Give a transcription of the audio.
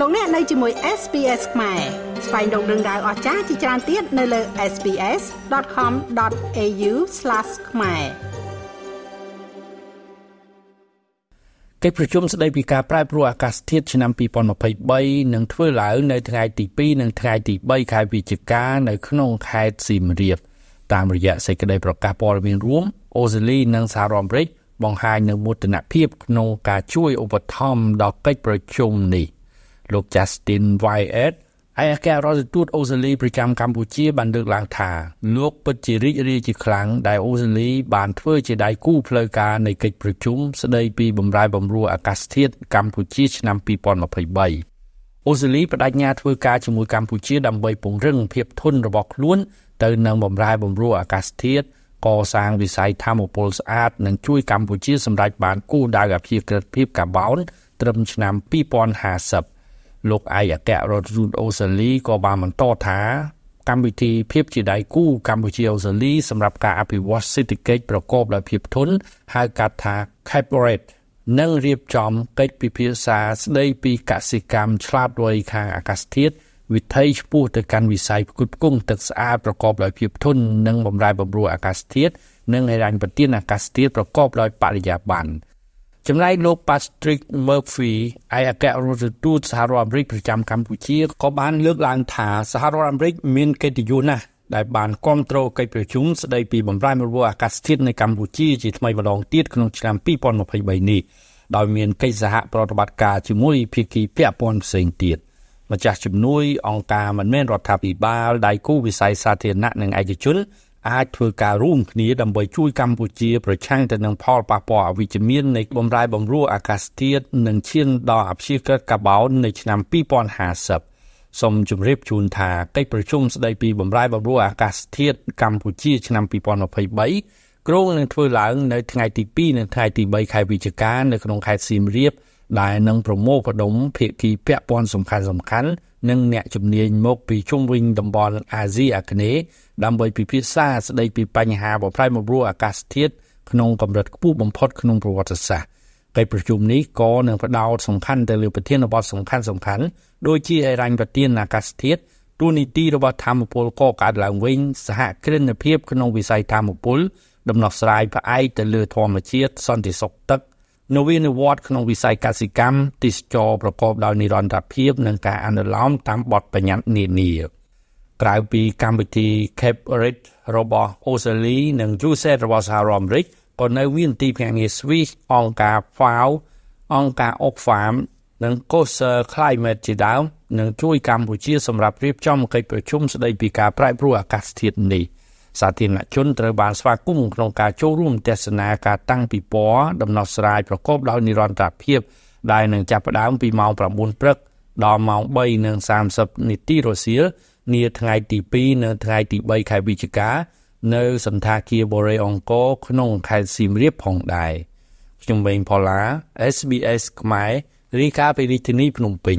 លោកអ្នកនៅជាមួយ SPS ខ្មែរស្វែងរកដឹងដៅអស្ចារ្យជាច្រើនទៀតនៅលើ SPS.com.au/ ខ្មែរកិច្ចប្រជុំស្តីពីការប្រែប្រួលអាកាសធាតុឆ្នាំ2023នឹងធ្វើឡើងនៅថ្ងៃទី2និងថ្ងៃទី3ខែវិច្ឆិកានៅក្នុងខេត្តសៀមរាបតាមរយៈសេចក្តីប្រកាសព័ត៌មានរួមអូស្ត្រាលីនិងសហរដ្ឋអាមេរិកបង្ហាញនូវមោទនភាពក្នុងការជួយឧបត្ថម្ភដល់កិច្ចប្រជុំនេះ លោក Justin Wyatt ឯកអគ្គរដ្ឋទូតអូស្ត្រាលីប្រចាំកម្ពុជាបានលើកឡើងថាលោកពិតជារីករាយជាខ្លាំងដែលអូស្ត្រាលីបានធ្វើជាដៃគូផ្លូវការនៃកិច្ចប្រជុំស្តីពីបម្រែបម្រួលអាកាសធាតុកម្ពុជាឆ្នាំ2023អូស្ត្រាលីបដិញ្ញាធ្វើការជាមួយកម្ពុជាដើម្បីពង្រឹងភាពធន់របស់ខ្លួនទៅនឹងបម្រែបម្រួលអាកាសធាតុកសាងវិស័យធម្មពលស្អាតនិងជួយកម្ពុជាសម្រេចបានគោលដៅអភិក្រិតភាពកាបូនត្រឹមឆ្នាំ2050 លោកឯកអគ្គរដ្ឋទូតអូស្ត្រាលីក៏បានបន្តថាកម្មវិធីភាពជាដៃគូកម្ពុជាអូស្ត្រាលីសម្រាប់ការអភិវឌ្ឍសេដ្ឋកិច្ចប្រកបដោយភាពធន់ហៅកាត់ថា Corporate និងរៀបចំកិច្ចពិភាក្សាស្ដីពីកសិកម្មឆ្លាតវៃខាងអាកាសធាតុវិថីឆ្ពោះទៅកាន់វិស័យផ្គត់ផ្គង់ទឹកស្អាតប្រកបដោយភាពធន់និងបម្រែបម្រួលអាកាសធាតុនិងហិរញ្ញប្បទានអាកាសធាតុប្រកបដោយបរិយាបន្ន ចំណែកលោក Patrick Murphy ឯកអគ្គរដ្ឋទូតសហរដ្ឋអាមេរិកប្រចាំកម្ពុជាក៏បានលើកឡើងថាសហរដ្ឋអាមេរិកមានកិត្តិយសណាស់ដែលបានគ្រប់គ្រងកិច្ចប្រជុំស្ដីពីបម្រែបម្រួលអាកាសធាតុនៅកម្ពុជាជាថ្មីម្ដងទៀតក្នុងឆ្នាំ2023នេះដោយមានកិច្ចសហប្រតិបត្តិការជាមួយភាគីពាក់ព័ន្ធផ្សេងទៀតម្ចាស់ជំនួយអង្គការមិនមែនរដ្ឋាភិបាលដៃគូវិស័យសាធារណៈនិងឯកជន អាចធ្វើការរួមគ្នាដើម្បីជួយកម្ពុជាប្រឆាំងទៅនឹងផលប៉ះពាល់អវិជ្ជមាននៃបំរែបំរួលអាកាសធាតុនិងឈានដល់អព្យាក្រឹតកាបូននៅឆ្នាំ2050សូមជម្រាបជូនថាកិច្ចប្រជុំស្តីពីបំរែបំរួលអាកាសធាតុកម្ពុជាឆ្នាំ2023គ្រោងនឹងធ្វើឡើងនៅថ្ងៃទី2និងថ្ងៃទី3ខែវិច្ឆិកានៅក្នុងខេត្តសៀមរាបដែលនឹងប្រមូលផ្ដុំភាគីពាក់ព័ន្ធសំខាន់សំខា ន់និងអ្នកជំនាញមកពីជុំវិញតំបន់អាស៊ីអាគ្នេយ៍ដើម្បីពិភាក្សាស្ដីពីបញ្ហាបំផ្លាញបំរួលអាកាសធាតុក្នុងកម្រិតខ្ពស់បំផុតក្នុងប្រវត្តិសាស្ត្រកិច្ចប្រជុំនេះក៏នឹងផ្ដោតសំខាន់ទៅលើប្រធានបទសំខាន់សំខាន់ដូចជាអរញ្ញប្រទានអាកាសធាតុទូនីតិរបស់ធម្មពលកកើតឡើងវិញសហគ្រិនភាពក្នុងវិស័យធម្មពលដំណោះស្រាយផ្អែកទៅលើធម្មជាតិសន្តិសុខទឹក នវានុវត្តក្នុងវិស័យកសិកម្មទេសចរប្រកបដោយនិរន្តរភាពនិងការអនុលោមតាមបទបញ្ញត្តិនានាក្រៅពីកម្មវិធី Cape Red របស់អូស្ត្រាលីនិង USAID របស់សហរដ្ឋអាមេរិកក៏នៅមានទីភ្នាក់ងារ Swiss អង្គការ FAO អង្គការ Oxfam និង Coastal Climate ជាដើមនឹងជួយកម្ពុជាសម្រាប់រៀបចំកិច្ចប្រជុំស្តីពីការប្រែប្រួលអាកាសធាតុនេះ។ សាធារណជនត្រូវបានស្វាគមន៍ក្នុងការចូលរួមទស្សនាការតាំងពិព័រណ៍ដំណោះស្រាយប្រកបដោយនិរន្តរភាពដែលនឹងចាប់ផ្ដើមពីម៉ោង9ព្រឹកដល់ម៉ោង3:30នាទីរសៀលនាថ្ងៃទី2និងថ្ងៃទី3ខែវិច្ឆិកា នៅសន្តាគារបូរេអង្គរក្នុងខេត្តសៀមរាបផងដែរខ្ញុំវេងផល្លា SBS ខ្មែររីកាពីរាជធានីភ្នំពេញ